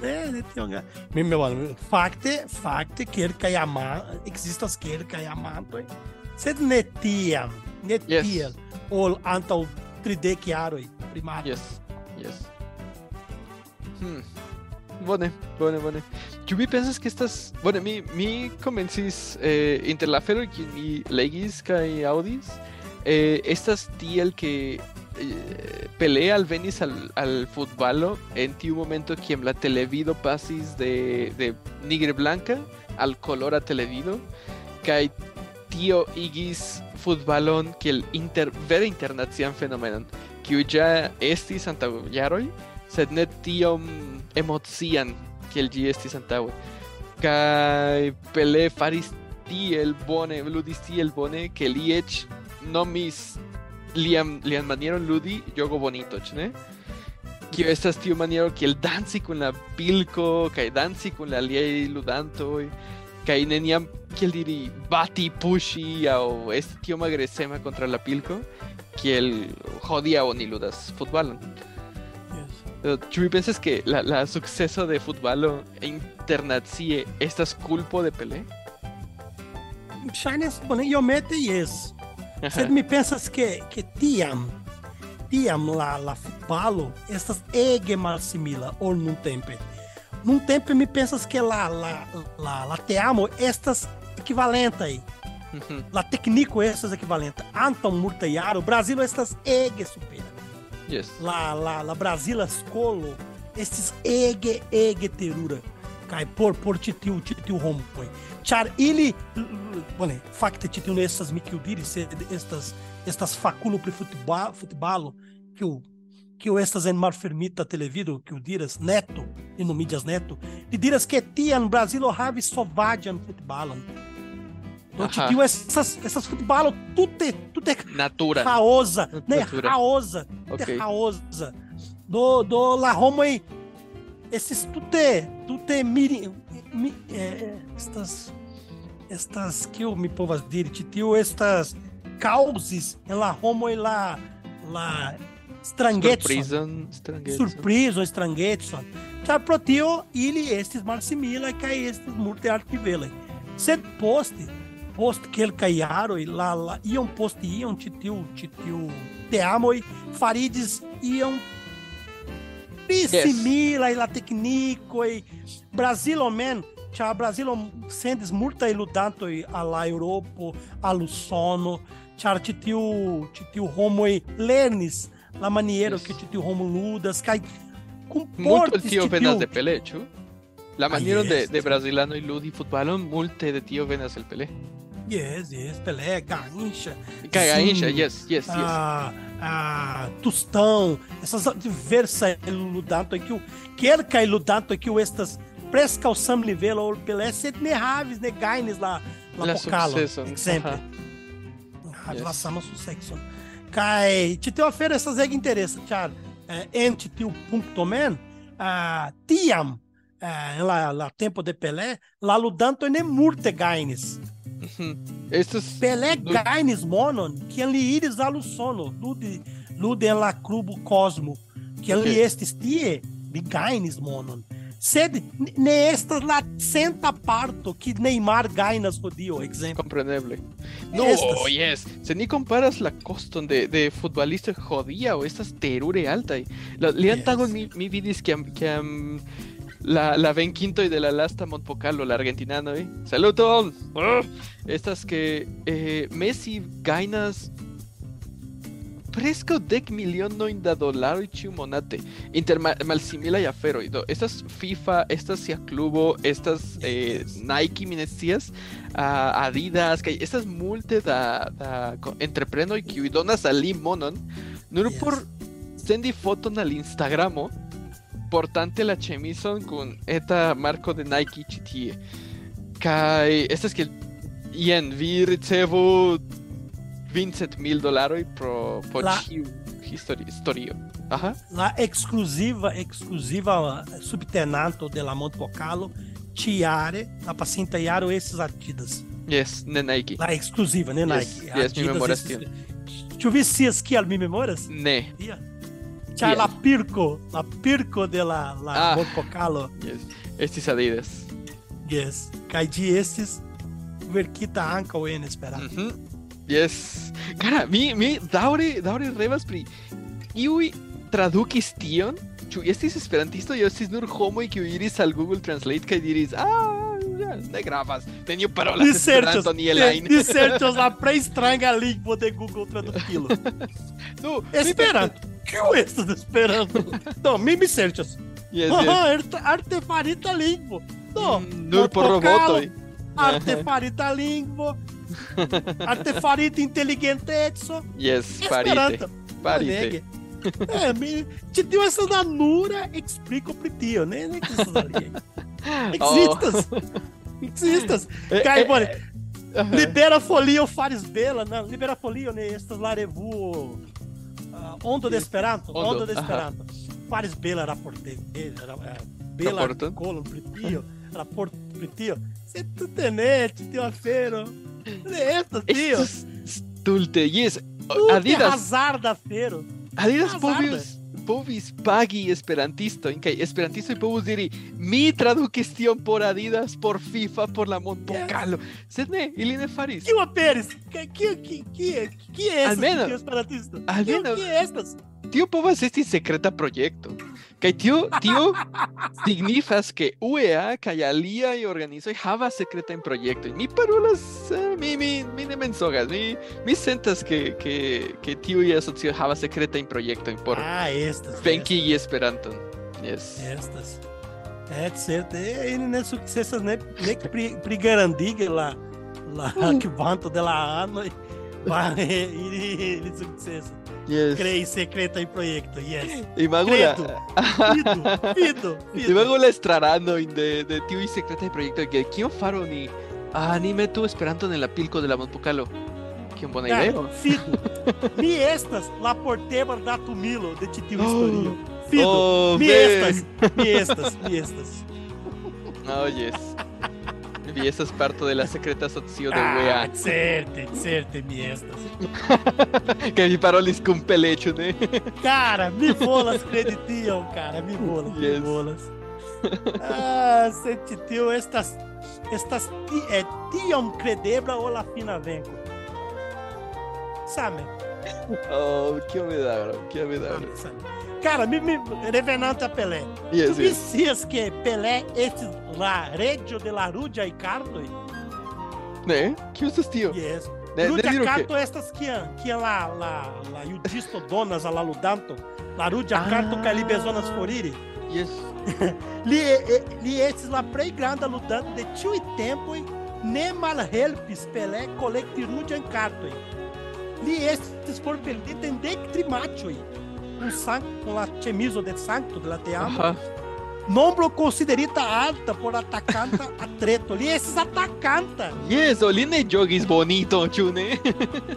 Ne, ne tio. ga- Mi meu fakte, fakte kelkaj ama ekzistas kelkaj amantoj. Sed ne tiam, ne Yes. tiel ol antaŭ tridek jaroj primate. Yes, yes. Hmm. Bone, bone, bone. Ĉu mi pensas ke estas... Bone, mi, mi komencis eh, inter la aferoj kiujn mi legis kaj aŭdis, eh, estas tiel ke eh, Pelé alvenis al, al futbalo. En tiu momento kiam la televido pasis de, de nigre blanca al colora televido kaj tio igis futbalon kiel inter vere internacian fenomenon kiu ja estis antaŭ jaroj sed ne tiom emocian kiel ĝi estis antaŭe kaj Pelé faris tiel bone ludis tiel bone ke li eĉ nomis lian lian manieron ludi jogo bonito ĉu ne Kio estas tiu maniero kiel danci kun la pilko kaj danci kun la aliaj ludantoj kaj neniam kiel diri bati puŝi aŭ esti tiom agresema kontra la pilko kiel hodiaŭ oni ludas futbalon. Ĉu vi pensas ke la, la sukceso de futbalo internacie estas kulpo de Pelé? Ŝajnas bone iomete jes. Sed mi pensas ke ke tiam tiam la la futbalo estas ege malsimila ol nuntempe. Nuntempe mi pensas ke la la la la teamo estas equivalentaj. Mhm. La tekniko estas equivalenta. Antaŭ multaj jaroj Brazilo estas ege supera. yes. La la la Brasila skolo estis ege ege terura kaj por por ĉi tiu ĉi tiu homoj. Ĉar ili bone fakte ĉi tiu ne estas mi kiu diris sed estas estas fakulo pri futbalo futbalo kiu kiu estas en malfermita televido kiu diras neto e nomiĝas neto li diras ke tiam Brazilo havis sovaĝan futbalon. Do ĉi tiu estas estas futbalo tute tute Natura. raosa, né? Natura. Raosa, Ok. okay. raosa. Do, do la homoj esses tute, tute miri, mi, eh, estas, estas, que eu me povas diri, ĉi tiu estas causes en la homo e la la stranghetson. Surprizon, Strangetson. Surprizo, stranghetson. Ĉar pro tio ili estis malsimilaj kaj estis multe altnivelaj. Sed poste, post kelkaj jaroj, la, la iom post iom ĉi tiu ĉi tiu teamoj fariĝis iom pli Yes. similaj la teknikoj. Brazilo mem, ĉar Brazilo sendis multaj ludantoj al la Eŭropo, al Usono, ĉar ĉi tiu ĉi tiu homoj lernis la maniero Yes. que ĉi tiu homo ludas kaj kunportis tio ĉi venas de Pelé, ĉu? La maniero de, de brasilano y ludi futbalon multe de tio venas el Pelé. Yes, yes, Pelé, Garrincha, Cagaincha, Sim. yes, yes, yes. a, a Tostão, essas diversas ludanto que o kelkaj ludanto o estas preskaŭ samnivela ol Pelé sed ne havis ne gajnis la la, La pokalo, sukceson, ekzemple. aha. Havis Yes. la sama sukcekson. Kaj ĉi tio afero estas ege interesa, ĉar eh, en ĉi tiu punkto mem, ah, tiam la, la tempo de Pelé, la ludanto ne multe gajnis. Estos Pelé Do- gajnis monon, kiam li iris al Usono, ludi, ludi en la klubo Cosmo, kiam li Ok. estis tie, li gajnis monon. Sed ne estas la centa parto que Neymar gajnas hodiaŭ, ekzemple. compreneble. No, Estas. yes. Se ni comparas la coston de, de futbolista jodía o estas terure altai. La, li Yes. mi, mi vidis que, que am- la, la ven quinto y de la lasta Montpocalo, la argentinano, eh. Saluton! Ah, Estas que eh, Messi gainas preskaŭ dek milionojn da dolaroj ĉiumonate inter ma- malsimilaj aferoj do estas FIFA estas sia klubo estas eh, Nike mi ne scias Adidas kaj estas multe da, da entreprenoj kiuj donas al li monon nur Yes. por sendi foton al Instagramo portante la ĉemizon kun eta marko de Nike ĉi tie kaj estas kiel jen vi ricevu 20 mil dolaroj pro por La- ĉiu histori- historio aha La exclusiva, exclusiva subtenanto de la Montpocalo, Tiare, la pacinta Iaro, esses Adidas. yes ne Nike La exclusiva, né, Yes, Nike? yes, mi memoras esses... Tu vicias que al mi memoras? ne Ia. Yes. la Pirco, la Pirco de la, la Ah. Montpocalo. yes estis Adidas Yes. Cai de esses, verquita anca o N esperar. Yes. Cara, mi mi daŭre daŭre revas pri iuj tradukis tion. Ĉu estis esperantisto jo estis nur homoj kiuj iris al Google Translate kaj diris: "Ah, ne gravas. Neniu parolas Esperanton ni elain." dissertos la plej stranga lingvo de Google Tradukilo. Nu, Esperanto. Kio estas Esperanto? Do, mi mi serĉas. Yes, yes. Aha, arte- artefarita lingvo. Do, Mm, Nur por robotoj. Artefarita lingvo. Artefarita inteligenteco. Yes, farite. Farite. Bonege. É, mi, ti tio essa da Nura explico pri tio, né? Existas ali. Existas. Existas. Kai, eh, bone, Aha. libera folio fares bela, não, libera folio, né? Estas la revuo uh, Ondo de Esperanto, Ondo, de. Esperanto. Fares bela raporte, era é, bela Raportam. colon pri tio, raporto pri tio. Se tu tenete, tio afero. Estas, tio. Estos stulte. Yes. Adidas azar da fero. Adidas Hazarde. Povis pagi esperantisto kaj esperantisto povus diri mi tradukis tion por Adidas por FIFA por la Montpocalo sed ne ili ne faris Kio aperis? Que que que é estas? Almenos. tio esperantista? Almenos. Kio estas? tio povas esti sekreta projekto kaj tio tio signifas ke UEA kaj aliaj organizoj havas sekretajn projektojn mi parolas eh, mi mi mi ne mensogas mi mi sentas ke ke ke tiuj asocioj havas sekretajn projektojn por Ah, estas. venkigi Esperanton yes Estas. É certo. E ele ne sukcesas ne ne pri pri garantige la la kvanto de la ano vai ili ili sukcesas. Yes Crei secreta em projekto. Yes. Imagula, Credo. Fido, fido, fido. imagula estrarano de, de tiuj sekretaj projektoj ke kion faro ni ah, ni metu Esperanton en la pilko de la Montpokalo. Kion bona Cara, ideo. Fido. Mi estas la portema da tumilo de ti tiu historio. Fido. Oh, mi ve. estas, mi estas, mi estas. Oh, yes. Vi esas parte de la secreta socio de Ah, UEA. certe, certe, mi estas. Que vi parolis cum pelecho, né? Cara, me bolas creditiam, cara, me bolas, me Yes. bolas. Ah, sentitiu estas, estas é, tiam credebra ou la fina vengo. Sabe? Oh, que milagro, que milagro. sabe, sabe. Cara, me, me revenante a Pelé. Tu Yes, yes. dicias que Pelé, este la Reggio de la Rudia e Carto? Né? Que usas, tio? Yes. Ne, Rudia diru que... Carto estas que que la la la judisto donas a la ludanto. La Rudia Carto Ah. que li bezonas foriri. Yes. Li, e- li estis la plej granda ludanto de tiuj tempoj ne malhelpis Pelé kolekti ruĝajn kartojn. Li estis forpelita en dek tri matĉoj kun san- kun la ĉemizo de sankto de la teamo. Aha. Nombro considerita alta por atacanta atreto. Li estis atacanta. Yes, o li ne jogis bonito, ĉu ne?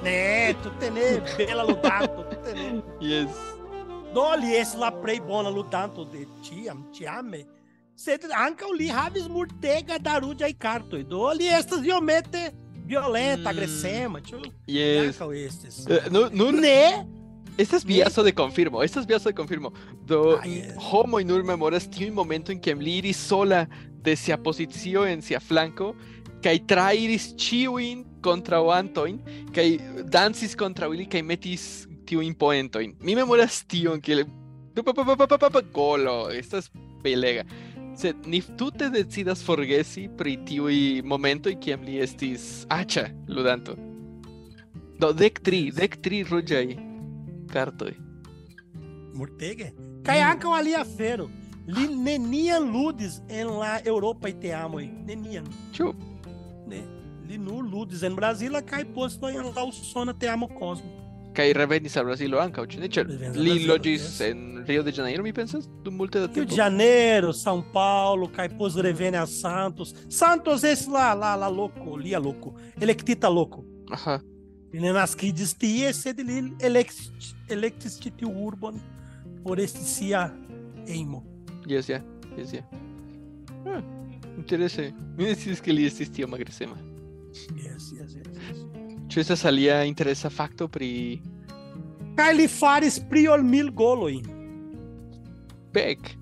Ne, tute ne bela ludanto, tute ne. Yes. Do li estis la plej bona ludanto de tiam, tiame. Sed ankaŭ li havis multega da ruĝaj kartoj. Do li estas iomete violenta, Mm. agresema, ĉu? Yes. Ankaŭ estis. Eh, nu, nur Ne, Estas viaso de confirmo, estas viaso de confirmo. Do yes. homo in nur memoras tiu momento en que li sola de sia pozicio en sia flanco kaj trairis ĉiujn kontraŭantojn kaj dancis kontraŭ ili kaj metis tiujn poentojn. Mi memoras tion pa, pa, golo, estas belega. Sed ni tute decidas forgesi pri tiuj momentoj kiam li estis aĉa ludanto. Do dek tri, dek tri ruĝaj kartoj. Mortega. Kaj ankaŭ alia afero. Li neniam ludis en la Eŭropaj teamoj. Neniam. Ĉu? Ne. Li nur ludis en Brazila kaj poste en la Usona teamo Cosmo. Kaj revenis al Brazilo ankaŭ, ĉu ne? Ĉar al li loĝis en Rio de Janeiro, mi pensas, dum multe da Rio de Janeiro, São Paulo, kaj poste reveni a Santos. Santos estis la la la loko, lia loko. Elektita loko. Aha. Li ne naskiĝis tie, sed li elektis ĉi tiu urbon por esti sia ejmo. Yes, ja. Yes, ja. Ah, interese. Mi ne sciis ke li estis tiom agresema. Yes, yes, yes. yes. Ĉu estas alia interesa fakto pri Kaj li faris pli ol mil golojn. Beck?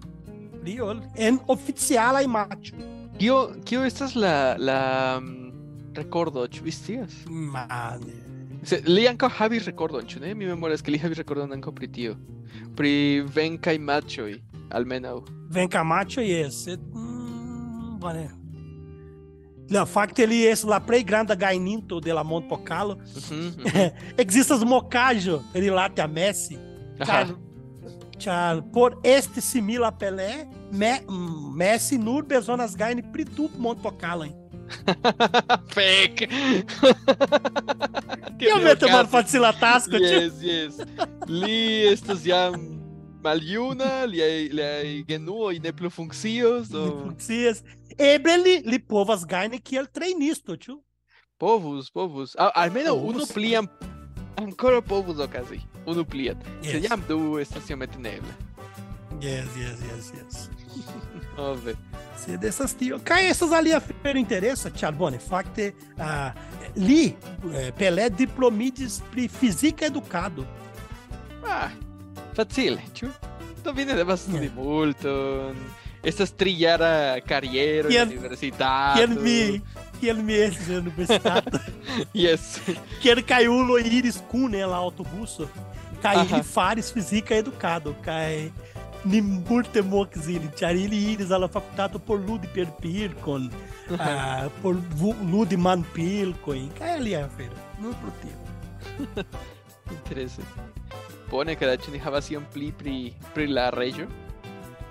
Pli ol en oficialaj matĉoj. Kio kio estas la la mm, rekordo, ĉu vi scias? Mane. Li ankaŭ havis rekordon, ĉu ne? Mi memoras ke li havis rekordon ankaŭ pri tio. Pri venkaj matĉoj, almenaŭ. Venka matĉoj jes, mm, bone. La fakte li estas la plej granda gajninto de la mondpokalo. Mhm, mhm. Ekzistas mokaĵo rilate a Messi. Ĉar por esti simila Pelé, Me, mm, Messi nur bezonas gajni pri du mondpokalojn. Fake. Iomete malfacila tasko, ĉu? Yes, yes. Li estas jam maljuna, liaj liaj genuoj ne plu funkcios, Li do funkcias. Eble li, li povas gajni kiel trejnisto, ĉu? povus, povus. Al, almenaŭ unu plian ankoraŭ povus okazi. Unu plian. Yes. Sed jam du estas iomete neeble. Yes, yes, yes, yes. Ove. Sed estas tio. Kaj estas alia afero interesa, ĉar bone, fakte ah, li eh, Pelé diplomidis pri fizika edukado. Ah, facile, ĉu? Do vi ne devas studi Yeah. multon. Estas trijara kariero en la Kiel- universitato. Kiel mi, kiel mi estis en universitato, Yes. kiel kaj ulo iris kune en la Aha. ili faris fizika edukado, kaj ni multe mokis ili, ĉar ili iris al la fakultato por ludi per pilkon, ah, por ludi manpilkojn, kaj alia afero. Nur pro tio. Interese. Bone, kada ĉu ni havas iom pli pri pri la reĝo?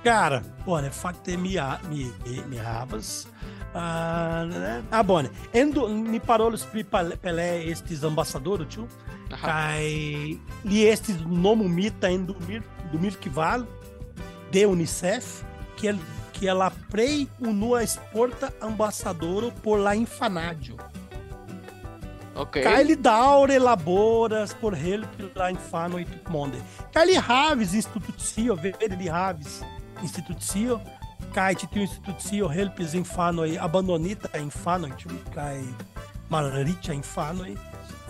Cara, bone, fakte mi, mi, mi havas. Ah, né? ah bone. En do, mi parolis pri Pal- Pelé estis ambasadoro? Aha. Kaj li estis nomumita en 2000 2000 de UNICEF, kiel kiel la plej unua sporta ambasadoro por la infanaĝo. Ok. Kaj li daŭre laboras por helpi la infanoj tutmonde. Kaj li havis institucio, vere li havis institucio Kai titio institucio helpis infanoi abandonita infanoi, tio, kai malricha infanoi.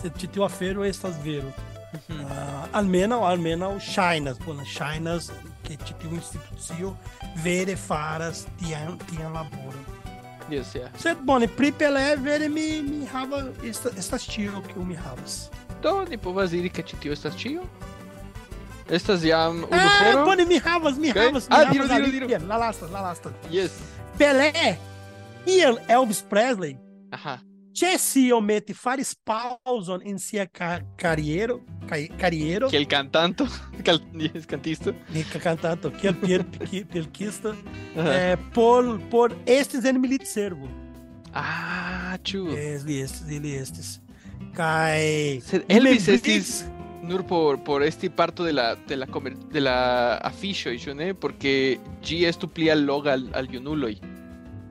Titio afero estas vero. Ujú. Uh, almeno, almeno Chinas, bona Chinas che titio institucio vere faras tian tian laboro. Yes, yeah. Sed bone, pri Pelé vere mi mi hava esta, estas tio que mi havas. Do ni povas diri ke ĉi tio estas ĉio? Estas jam unu Ah, bone, mi havas, mi Ok. havas, mi Ah, havas diru, La lasta, la lasta. Yes. Pelé e Elvis Presley Aha. Jesse iomete faris pauzon en sia ca cariero, ca cariero, Kiel kantanto, Cal- yes, kantisto. de cantanto, kiel pier pelquista, Aha. eh, por por estes en militservo. Ah, ĉu. Ele estes, ele estes. Kai Sed Elvis Membriz- estis nur por por esti parto de la de la comer, de la afiŝoj, ĉu ne? Porque ĝi estu pli alloga al al junuloj.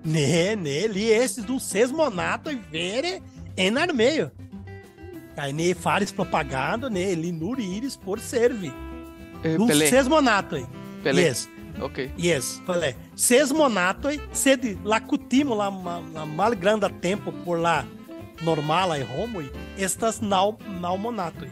Ne, ne, li estes dum ses monatoj vere en armeio. Kai ne faris propaganda, ne, li nur iris por servi. Eh, Dum Pelé, ses monatoj. Pelé. Yes. Ok. Yes, falei. Ses monatoj, sed la kutimo la, la malgranda tempo por la normala e homoj estas naŭ naŭ monatoj.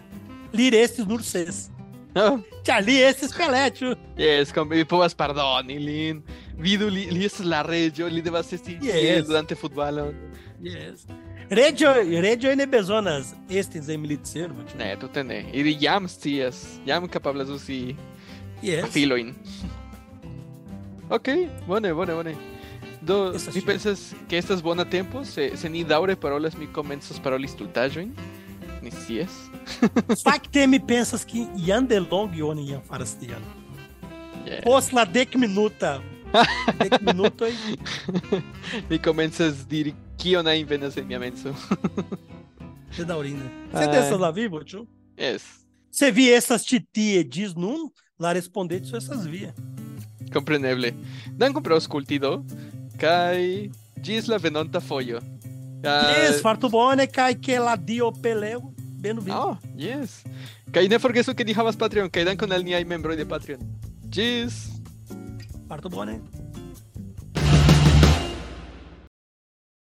Li restis nur ses. Ah, Ĉar li estis Pelé, ĉu? Yes, com mi povas pardoni lin. Vidu li, li estas la reĝo, li devas esti Yes. yes. durante futbalon. Yes. Reĝo reĝoj ne bezonas estis en militservo, ĉu? Ne, tute ne. Ili jam scias, jam kapablas uzi Yes. filojn. Ok, bone, bone, bone. Do, Estas pensas ke estas bona tempo? Se, se ni daŭre parolas, mi komencos paroli stultaĵojn? Ni scias. Fakte mi pensas ke jam de longe oni jam faras tion. Yeah. Post la dek minuta. Dek minutoj. mi komencas diri kion ajn venas en mia menso. Bedaŭrinde. Sed Ai. estas la vivo, ĉu? yes, Se vi estas ĉi tie ĝis nun, la respondeco estas via. kompreneble. Dankon pro aŭskulti do, kaj ĝis la venonta fojo. Kaj- Yes, farto bone kaj ke la dio Peleu vin. Oh, yes. Kaj ne forgesu ke ni havas Patreon, kaj dankon al niaj membroj de Patreon. Ĝis! Farto bone.